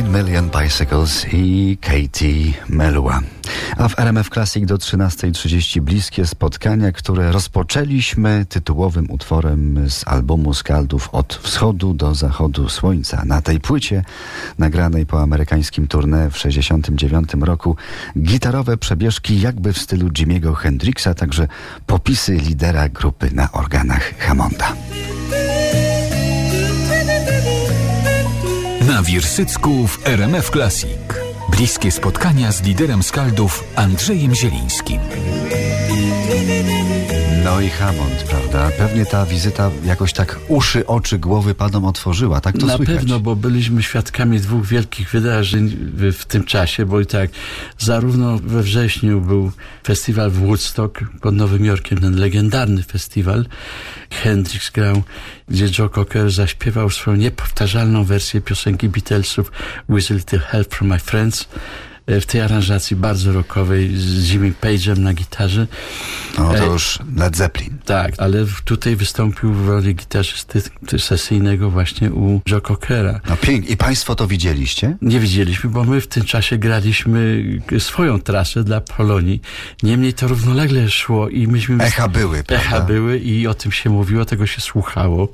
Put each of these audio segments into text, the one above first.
Nine Million Bicycles i Katie Melua. A w RMF Classic do 13.30 bliskie spotkania, które rozpoczęliśmy tytułowym utworem z albumu Skaldów Od Wschodu do Zachodu Słońca. Na tej płycie, nagranej po amerykańskim tournée w 69 roku, gitarowe przebieżki jakby w stylu Jimmy'ego Hendrixa, także popisy lidera grupy na organach Hammonda. Wirsycku w RMF Classic. Bliskie spotkania z liderem skaldów Andrzejem Zielińskim. No i Hammond, prawda? Pewnie ta wizyta jakoś tak uszy, oczy, głowy panom otworzyła, tak to Na słychać. pewno, bo byliśmy świadkami dwóch wielkich wydarzeń w, w tym czasie, bo i tak zarówno we wrześniu był festiwal w Woodstock pod Nowym Jorkiem, ten legendarny festiwal. Hendrix grał, gdzie Joe Cocker zaśpiewał swoją niepowtarzalną wersję piosenki Beatlesów a Little Help from My Friends w tej aranżacji bardzo rockowej z Jimmy Page'em na gitarze. No to Ej. już Led Zeppelin. Tak, ale tutaj wystąpił w roli gitarzysty sesyjnego właśnie u Joe Cockera. No pięknie. I państwo to widzieliście? Nie widzieliśmy, bo my w tym czasie graliśmy swoją trasę dla Polonii. Niemniej to równolegle szło i myśmy... Echa były, prawda? Echa były i o tym się mówiło, tego się słuchało,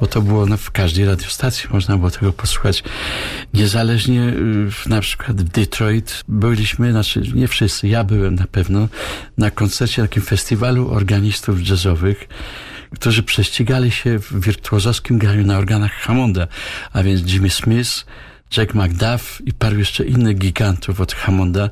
bo to było no, w każdej radiostacji, można było tego posłuchać. Niezależnie y, na przykład w Detroit byliśmy, znaczy nie wszyscy, ja byłem na pewno, na koncercie, takim festiwalu organistów jazzowych, którzy prześcigali się w wirtuozowskim graniu na organach Hammonda, a więc Jimmy Smith, Jack McDuff i paru jeszcze innych gigantów od Hammonda.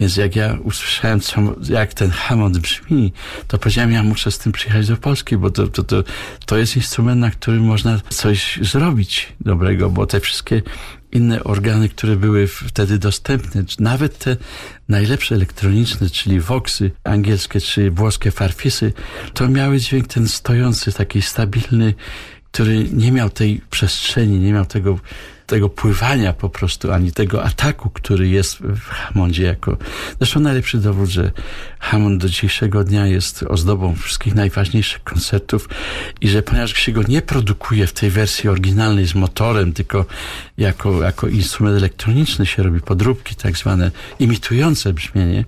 Więc jak ja usłyszałem, co, jak ten Hammond brzmi, to powiedziałem, ja muszę z tym przyjechać do Polski, bo to, to, to, to jest instrument, na którym można coś zrobić dobrego, bo te wszystkie inne organy, które były wtedy dostępne, nawet te najlepsze elektroniczne, czyli voxy angielskie czy włoskie farfisy, to miały dźwięk ten stojący, taki stabilny, który nie miał tej przestrzeni, nie miał tego, tego pływania po prostu, ani tego ataku, który jest w Hammondzie jako... Zresztą najlepszy dowód, że Hammond do dzisiejszego dnia jest ozdobą wszystkich najważniejszych koncertów i że ponieważ się go nie produkuje w tej wersji oryginalnej z motorem, tylko jako, jako instrument elektroniczny się robi podróbki tak zwane, imitujące brzmienie,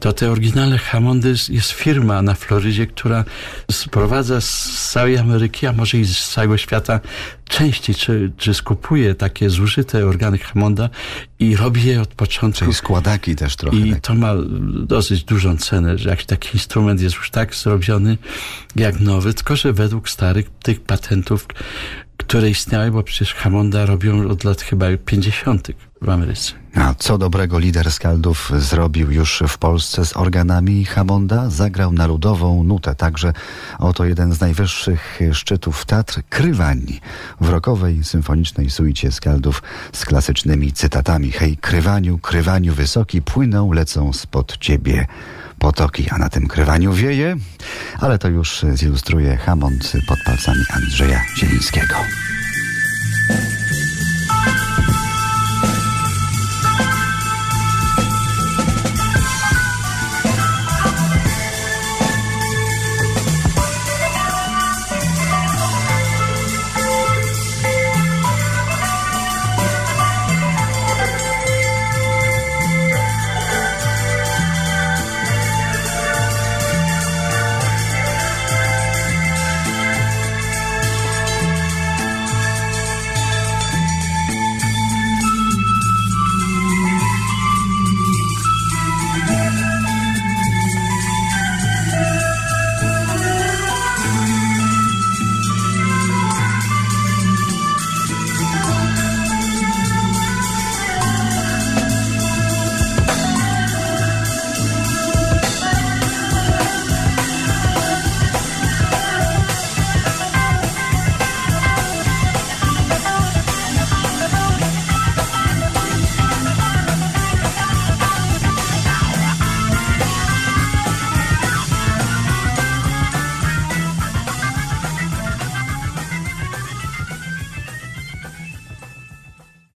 to te oryginalne Hammondy jest firma na Florydzie, która sprowadza z całej Ameryki, a może i z całego świata części, czy, czy skupuje takie zużyte organy Hammonda i robi je od początku. Czyli składaki też trochę. I tak. to ma dosyć dużą cenę, że jak taki instrument jest już tak zrobiony jak nowy, tylko że według starych tych patentów, które istniały, bo przecież Hammonda robią od lat chyba 50. w Ameryce. A co dobrego lider Skaldów zrobił już w Polsce z organami Hammonda? Zagrał na ludową nutę. Także oto jeden z najwyższych szczytów teatr Krywani w rokowej symfonicznej suicie Skaldów z klasycznymi cytatami. Hej, Krywaniu, Krywaniu wysoki, płyną, lecą spod ciebie potoki, a na tym Krywaniu wieje. Ale to już zilustruje Hammond pod palcami Andrzeja Zielińskiego.